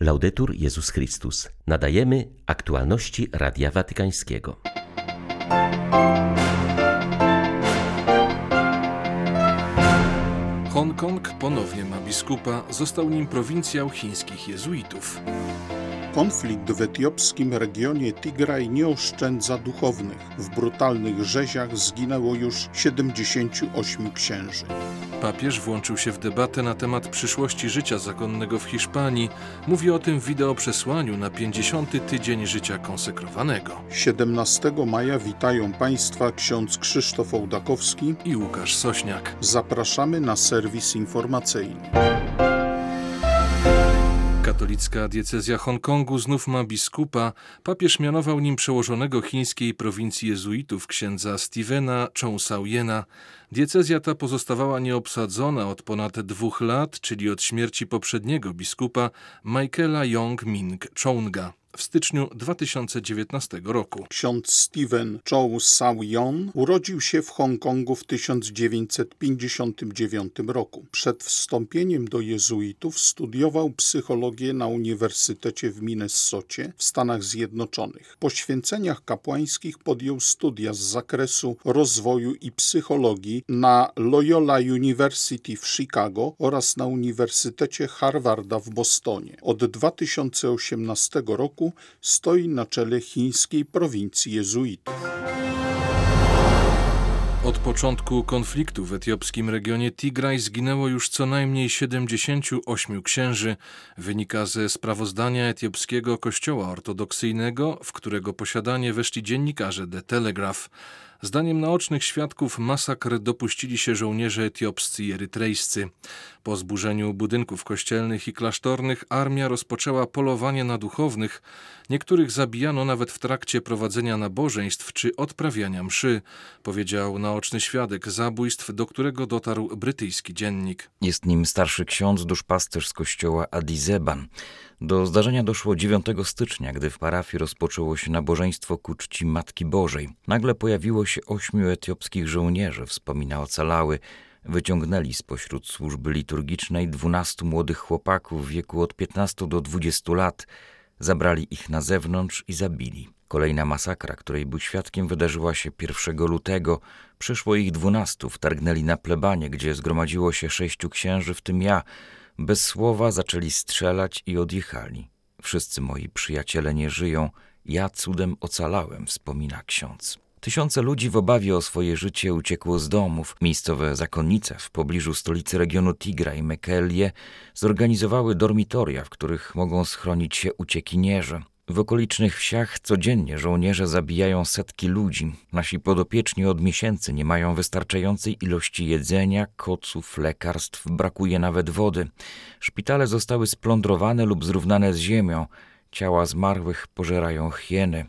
Laudetur Jezus Chrystus. Nadajemy aktualności Radia Watykańskiego. Hongkong ponownie ma biskupa, został nim prowincjał chińskich jezuitów. Konflikt w etiopskim regionie Tigraj nie oszczędza duchownych. W brutalnych rzeziach zginęło już 78 księży. Papież włączył się w debatę na temat przyszłości życia zakonnego w Hiszpanii. Mówi o tym w wideoprzesłaniu na 50. tydzień życia konsekrowanego. 17 maja witają Państwa ksiądz Krzysztof Ołdakowski i Łukasz Sośniak. Zapraszamy na serwis informacyjny. Katolicka diecezja Hongkongu znów ma biskupa. Papież mianował nim przełożonego chińskiej prowincji jezuitów księdza Stevena Chongsauyena. Diecezja ta pozostawała nieobsadzona od ponad dwóch lat, czyli od śmierci poprzedniego biskupa Michaela Yong Ming Chonga w styczniu 2019 roku. Ksiądz Steven Chow Sao-yon urodził się w Hongkongu w 1959 roku. Przed wstąpieniem do jezuitów studiował psychologię na Uniwersytecie w Minnesocie w Stanach Zjednoczonych. Po święceniach kapłańskich podjął studia z zakresu rozwoju i psychologii na Loyola University w Chicago oraz na Uniwersytecie Harvarda w Bostonie. Od 2018 roku stoi na czele chińskiej prowincji jezuitów. Od początku konfliktu w etiopskim regionie Tigraj zginęło już co najmniej 78 księży. Wynika ze sprawozdania etiopskiego kościoła ortodoksyjnego, w którego posiadanie weszli dziennikarze The Telegraph. Zdaniem naocznych świadków masakr dopuścili się żołnierze etiopscy i erytrejscy. Po zburzeniu budynków kościelnych i klasztornych armia rozpoczęła polowanie na duchownych. Niektórych zabijano nawet w trakcie prowadzenia nabożeństw czy odprawiania mszy, powiedział naoczny świadek zabójstw, do którego dotarł brytyjski dziennik. Jest nim starszy ksiądz duszpasterz z kościoła Adizeban. Do zdarzenia doszło 9 stycznia, gdy w parafii rozpoczęło się nabożeństwo ku czci Matki Bożej. Nagle pojawiło się ośmiu etiopskich żołnierzy, wspomina ocalały. Wyciągnęli spośród służby liturgicznej dwunastu młodych chłopaków w wieku od 15 do 20 lat. Zabrali ich na zewnątrz i zabili. Kolejna masakra, której był świadkiem, wydarzyła się 1 lutego. Przyszło ich dwunastu, wtargnęli na plebanie, gdzie zgromadziło się sześciu księży, w tym ja. Bez słowa zaczęli strzelać i odjechali. Wszyscy moi przyjaciele nie żyją, ja cudem ocalałem, wspomina ksiądz. Tysiące ludzi w obawie o swoje życie uciekło z domów. Miejscowe zakonnice w pobliżu stolicy regionu Tigra i Mekelie zorganizowały dormitoria, w których mogą schronić się uciekinierzy. W okolicznych wsiach codziennie żołnierze zabijają setki ludzi. Nasi podopieczni od miesięcy nie mają wystarczającej ilości jedzenia, koców, lekarstw, brakuje nawet wody. Szpitale zostały splądrowane lub zrównane z ziemią. Ciała zmarłych pożerają hieny.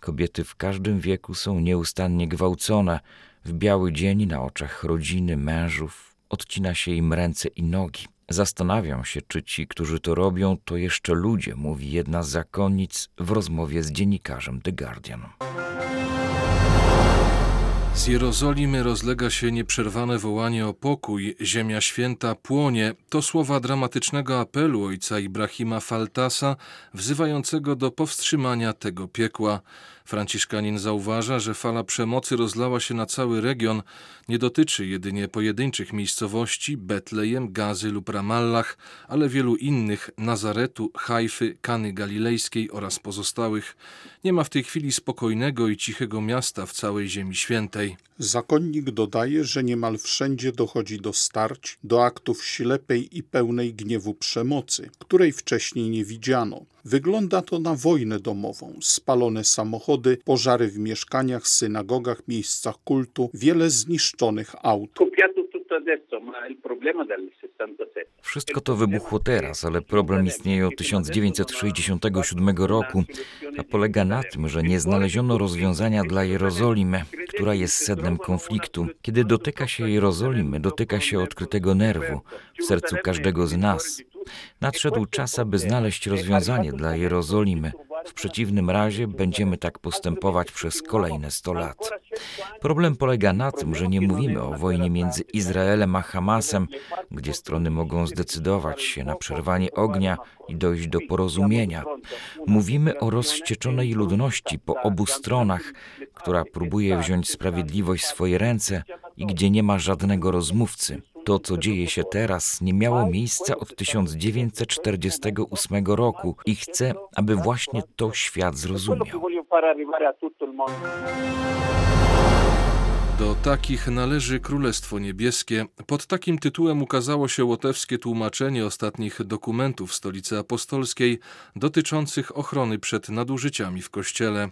Kobiety w każdym wieku są nieustannie gwałcone. W biały dzień na oczach rodziny, mężów odcina się im ręce i nogi. Zastanawiam się, czy ci, którzy to robią, to jeszcze ludzie, mówi jedna z zakonnic w rozmowie z dziennikarzem The Guardian. Z Jerozolimy rozlega się nieprzerwane wołanie o pokój, ziemia święta płonie. To słowa dramatycznego apelu ojca Ibrahima Faltasa, wzywającego do powstrzymania tego piekła. Franciszkanin zauważa, że fala przemocy rozlała się na cały region, nie dotyczy jedynie pojedynczych miejscowości Betlejem, Gazy lub Ramallah, ale wielu innych Nazaretu, Hajfy, Kany Galilejskiej oraz pozostałych. Nie ma w tej chwili spokojnego i cichego miasta w całej Ziemi Świętej. Zakonnik dodaje, że niemal wszędzie dochodzi do starć, do aktów ślepej i pełnej gniewu przemocy, której wcześniej nie widziano. Wygląda to na wojnę domową, spalone samochody, pożary w mieszkaniach, synagogach, miejscach kultu, wiele zniszczonych aut. Wszystko to wybuchło teraz, ale problem istnieje od 1967 roku, a polega na tym, że nie znaleziono rozwiązania dla Jerozolimy, która jest sednem konfliktu. Kiedy dotyka się Jerozolimy, dotyka się odkrytego nerwu w sercu każdego z nas. Nadszedł czas, aby znaleźć rozwiązanie dla Jerozolimy. W przeciwnym razie będziemy tak postępować przez kolejne 100 lat. Problem polega na tym, że nie mówimy o wojnie między Izraelem a Hamasem, gdzie strony mogą zdecydować się na przerwanie ognia i dojść do porozumienia. Mówimy o rozścieczonej ludności po obu stronach, która próbuje wziąć sprawiedliwość w swoje ręce i gdzie nie ma żadnego rozmówcy. To, co dzieje się teraz, nie miało miejsca od 1948 roku i chcę, aby właśnie to świat zrozumiał. Do takich należy Królestwo Niebieskie. Pod takim tytułem ukazało się łotewskie tłumaczenie ostatnich dokumentów Stolicy Apostolskiej dotyczących ochrony przed nadużyciami w Kościele.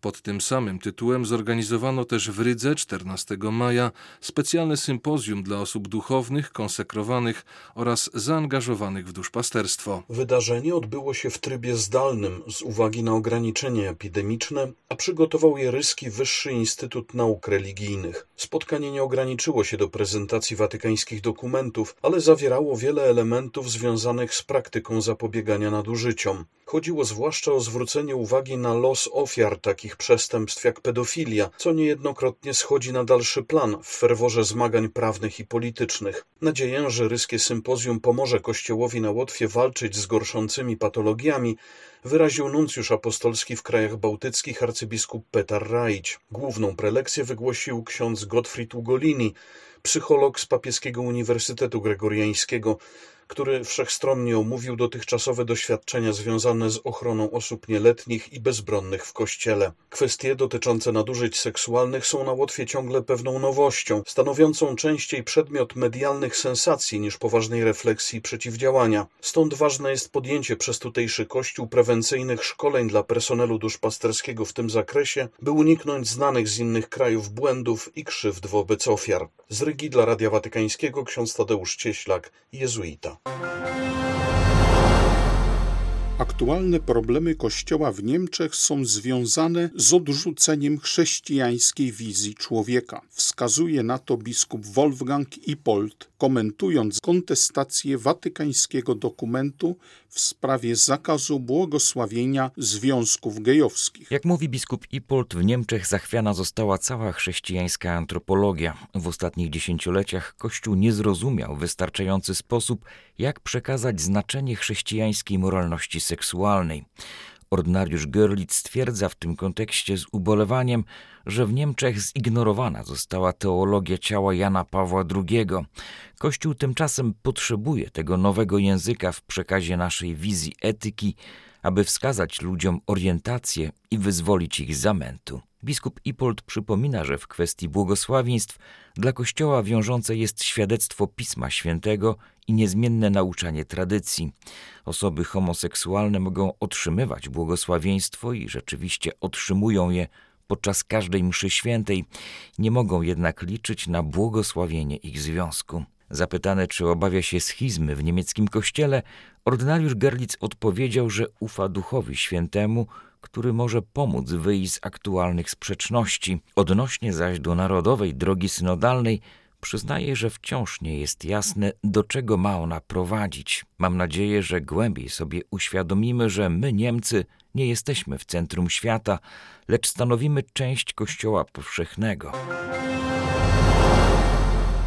Pod tym samym tytułem zorganizowano też w Rydze 14 maja specjalne sympozjum dla osób duchownych, konsekrowanych oraz zaangażowanych w duszpasterstwo. Wydarzenie odbyło się w trybie zdalnym z uwagi na ograniczenia epidemiczne, a przygotował je Ryski Wyższy Instytut Nauk Religijnych. Spotkanie nie ograniczyło się do prezentacji watykańskich dokumentów, ale zawierało wiele elementów związanych z praktyką zapobiegania nadużyciom. Chodziło zwłaszcza o zwrócenie uwagi na los ofiar takich przestępstw jak pedofilia, co niejednokrotnie schodzi na dalszy plan w ferworze zmagań prawnych i politycznych. Nadzieję, że ryskie sympozjum pomoże Kościołowi na Łotwie walczyć z gorszącymi patologiami, wyraził nuncjusz apostolski w krajach bałtyckich arcybiskup Petar Rajć. Główną prelekcję wygłosił ksiądz Gottfried Ugolini, psycholog z Papieskiego Uniwersytetu Gregoriańskiego, który wszechstronnie omówił dotychczasowe doświadczenia związane z ochroną osób nieletnich i bezbronnych w Kościele. Kwestie dotyczące nadużyć seksualnych są na Łotwie ciągle pewną nowością, stanowiącą częściej przedmiot medialnych sensacji niż poważnej refleksji i przeciwdziałania. Stąd ważne jest podjęcie przez tutejszy Kościół prewencyjnych szkoleń dla personelu duszpasterskiego w tym zakresie, by uniknąć znanych z innych krajów błędów i krzywd wobec ofiar. Z Rygi dla Radia Watykańskiego ksiądz Tadeusz Cieślak, jezuita. Aktualne problemy Kościoła w Niemczech są związane z odrzuceniem chrześcijańskiej wizji człowieka. Wskazuje na to biskup Wolfgang Ipold, komentując kontestację watykańskiego dokumentu w sprawie zakazu błogosławienia związków gejowskich. Jak mówi biskup Ipold, w Niemczech zachwiana została cała chrześcijańska antropologia. W ostatnich dziesięcioleciach Kościół nie zrozumiał w wystarczający sposób, jak przekazać znaczenie chrześcijańskiej moralności seksualnej. Ordynariusz Görlitz stwierdza w tym kontekście z ubolewaniem, że w Niemczech zignorowana została teologia ciała Jana Pawła II. Kościół tymczasem potrzebuje tego nowego języka w przekazie naszej wizji etyki, aby wskazać ludziom orientację i wyzwolić ich z zamętu. Biskup Ipold przypomina, że w kwestii błogosławieństw dla Kościoła wiążące jest świadectwo Pisma Świętego i niezmienne nauczanie tradycji. Osoby homoseksualne mogą otrzymywać błogosławieństwo i rzeczywiście otrzymują je podczas każdej mszy świętej, nie mogą jednak liczyć na błogosławienie ich związku. Zapytany, czy obawia się schizmy w niemieckim kościele, ordynariusz Gerlitz odpowiedział, że ufa Duchowi Świętemu, który może pomóc wyjść z aktualnych sprzeczności. Odnośnie zaś do narodowej drogi synodalnej, przyznaje, że wciąż nie jest jasne, do czego ma ona prowadzić. Mam nadzieję, że głębiej sobie uświadomimy, że my, Niemcy, nie jesteśmy w centrum świata, lecz stanowimy część Kościoła powszechnego.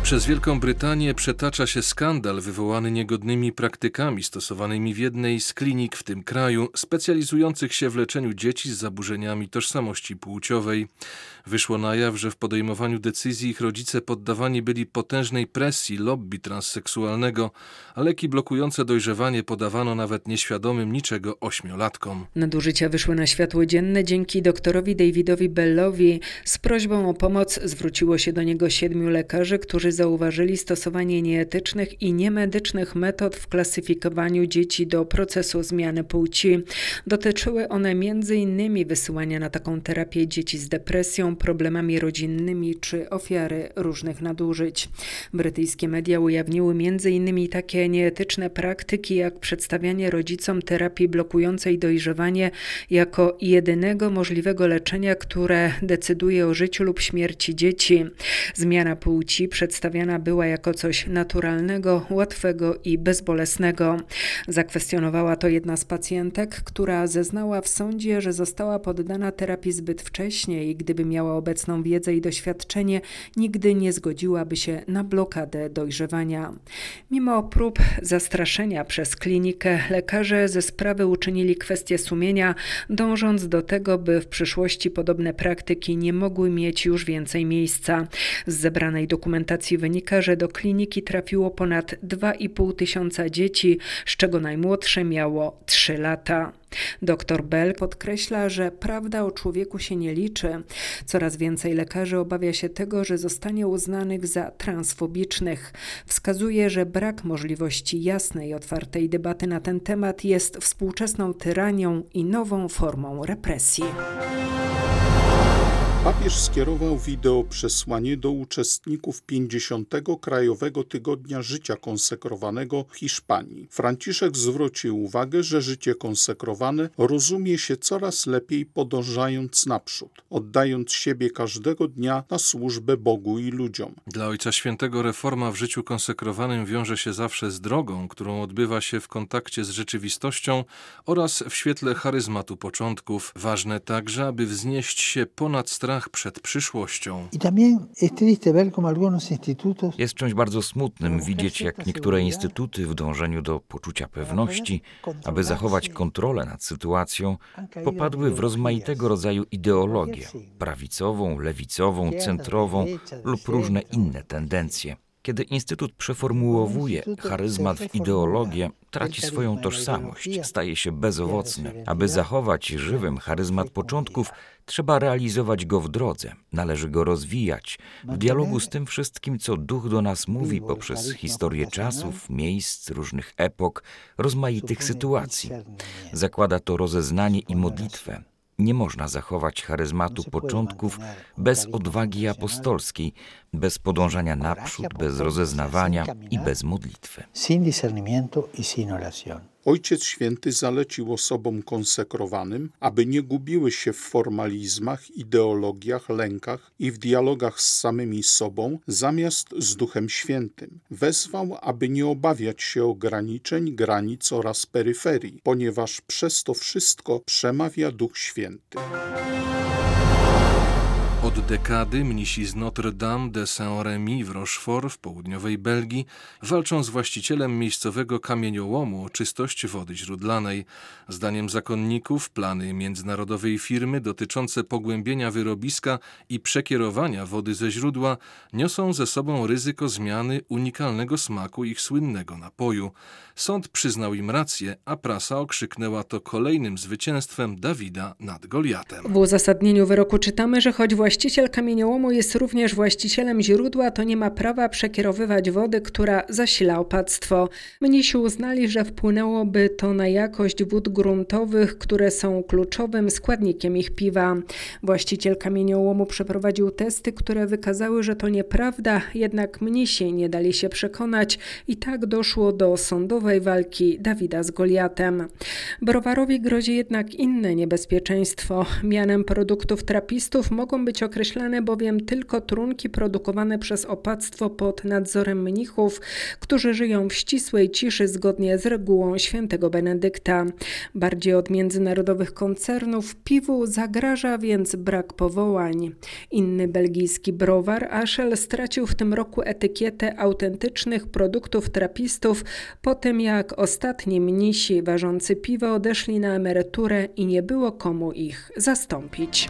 Przez Wielką Brytanię przetacza się skandal wywołany niegodnymi praktykami stosowanymi w jednej z klinik w tym kraju, specjalizujących się w leczeniu dzieci z zaburzeniami tożsamości płciowej. Wyszło na jaw, że w podejmowaniu decyzji ich rodzice poddawani byli potężnej presji lobby transseksualnego, a leki blokujące dojrzewanie podawano nawet nieświadomym niczego ośmiolatkom. Nadużycia wyszły na światło dzienne dzięki doktorowi Davidowi Bellowi. Z prośbą o pomoc zwróciło się do niego siedmiu lekarzy, którzy zauważyli stosowanie nieetycznych i niemedycznych metod w klasyfikowaniu dzieci do procesu zmiany płci. Dotyczyły one m.in. wysyłania na taką terapię dzieci z depresją, problemami rodzinnymi czy ofiary różnych nadużyć. Brytyjskie media ujawniły m.in. takie nieetyczne praktyki, jak przedstawianie rodzicom terapii blokującej dojrzewanie jako jedynego możliwego leczenia, które decyduje o życiu lub śmierci dzieci. Zmiana płci przedstawia przedstawiana była jako coś naturalnego, łatwego i bezbolesnego. Zakwestionowała to jedna z pacjentek, która zeznała w sądzie, że została poddana terapii zbyt wcześnie i gdyby miała obecną wiedzę i doświadczenie, nigdy nie zgodziłaby się na blokadę dojrzewania. Mimo prób zastraszenia przez klinikę, lekarze ze sprawy uczynili kwestię sumienia, dążąc do tego, by w przyszłości podobne praktyki nie mogły mieć już więcej miejsca. Z zebranej dokumentacji wynika, że do kliniki trafiło ponad 2,5 tysiąca dzieci, z czego najmłodsze miało 3 lata. Dr Bell podkreśla, że prawda o człowieku się nie liczy. Coraz więcej lekarzy obawia się tego, że zostanie uznanych za transfobicznych. Wskazuje, że brak możliwości jasnej, otwartej debaty na ten temat jest współczesną tyranią i nową formą represji. Papież skierował wideo przesłanie do uczestników 50. Krajowego Tygodnia Życia Konsekrowanego w Hiszpanii. Franciszek zwrócił uwagę, że życie konsekrowane rozumie się coraz lepiej podążając naprzód, oddając siebie każdego dnia na służbę Bogu i ludziom. Dla Ojca Świętego reforma w życiu konsekrowanym wiąże się zawsze z drogą, którą odbywa się w kontakcie z rzeczywistością oraz w świetle charyzmatu początków. Ważne także, aby wznieść się ponad strach strach przed przyszłością. Jest czymś bardzo smutnym widzieć, jak niektóre instytuty w dążeniu do poczucia pewności, aby zachować kontrolę nad sytuacją, popadły w rozmaitego rodzaju ideologię prawicową, lewicową, centrową lub różne inne tendencje. Kiedy Instytut przeformułowuje charyzmat w ideologię, traci swoją tożsamość, staje się bezowocny. Aby zachować żywym charyzmat początków, trzeba realizować go w drodze, należy go rozwijać, w dialogu z tym wszystkim, co duch do nas mówi poprzez historię czasów, miejsc, różnych epok, rozmaitych sytuacji. Zakłada to rozeznanie i modlitwę, nie można zachować charyzmatu początków bez odwagi apostolskiej, bez podążania naprzód, bez rozeznawania i bez modlitwy. Ojciec Święty zalecił osobom konsekrowanym, aby nie gubiły się w formalizmach, ideologiach, lękach i w dialogach z samymi sobą, zamiast z Duchem Świętym. Wezwał, aby nie obawiać się ograniczeń, granic oraz peryferii, ponieważ przez to wszystko przemawia Duch Święty. Od dekady mnisi z Notre-Dame de Saint-Rémy w Rochefort w południowej Belgii walczą z właścicielem miejscowego kamieniołomu o czystość wody źródlanej. Zdaniem zakonników plany międzynarodowej firmy dotyczące pogłębienia wyrobiska i przekierowania wody ze źródła niosą ze sobą ryzyko zmiany unikalnego smaku ich słynnego napoju. Sąd przyznał im rację, a prasa okrzyknęła to kolejnym zwycięstwem Dawida nad Goliatem. W uzasadnieniu wyroku czytamy, że choć właściciel kamieniołomu jest również właścicielem źródła, to nie ma prawa przekierowywać wody, która zasila opactwo. Mnisi uznali, że wpłynęłoby to na jakość wód gruntowych, które są kluczowym składnikiem ich piwa. Właściciel kamieniołomu przeprowadził testy, które wykazały, że to nieprawda, jednak mnisi nie dali się przekonać i tak doszło do sądowej walki Dawida z Goliatem. Browarowi grozi jednak inne niebezpieczeństwo. Mianem produktów trapistów mogą być określane bowiem tylko trunki produkowane przez opactwo pod nadzorem mnichów, którzy żyją w ścisłej ciszy zgodnie z regułą świętego Benedykta. Bardziej od międzynarodowych koncernów piwu zagraża więc brak powołań. Inny belgijski browar Ashel stracił w tym roku etykietę autentycznych produktów trapistów po tym jak ostatni mnisi ważący piwo odeszli na emeryturę i nie było komu ich zastąpić.